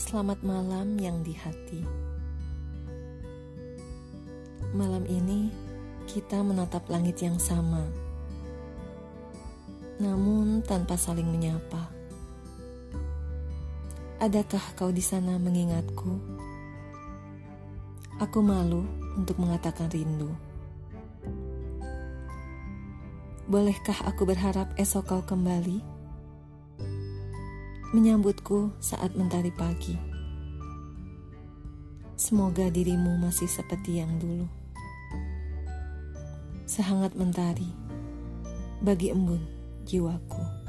Selamat malam yang di hati. Malam ini kita menatap langit yang sama, namun tanpa saling menyapa. Adakah kau di sana mengingatku? Aku malu untuk mengatakan rindu. Bolehkah aku berharap esok kau kembali? Menyambutku saat mentari pagi. Semoga dirimu masih seperti yang dulu. Sehangat mentari bagi embun jiwaku.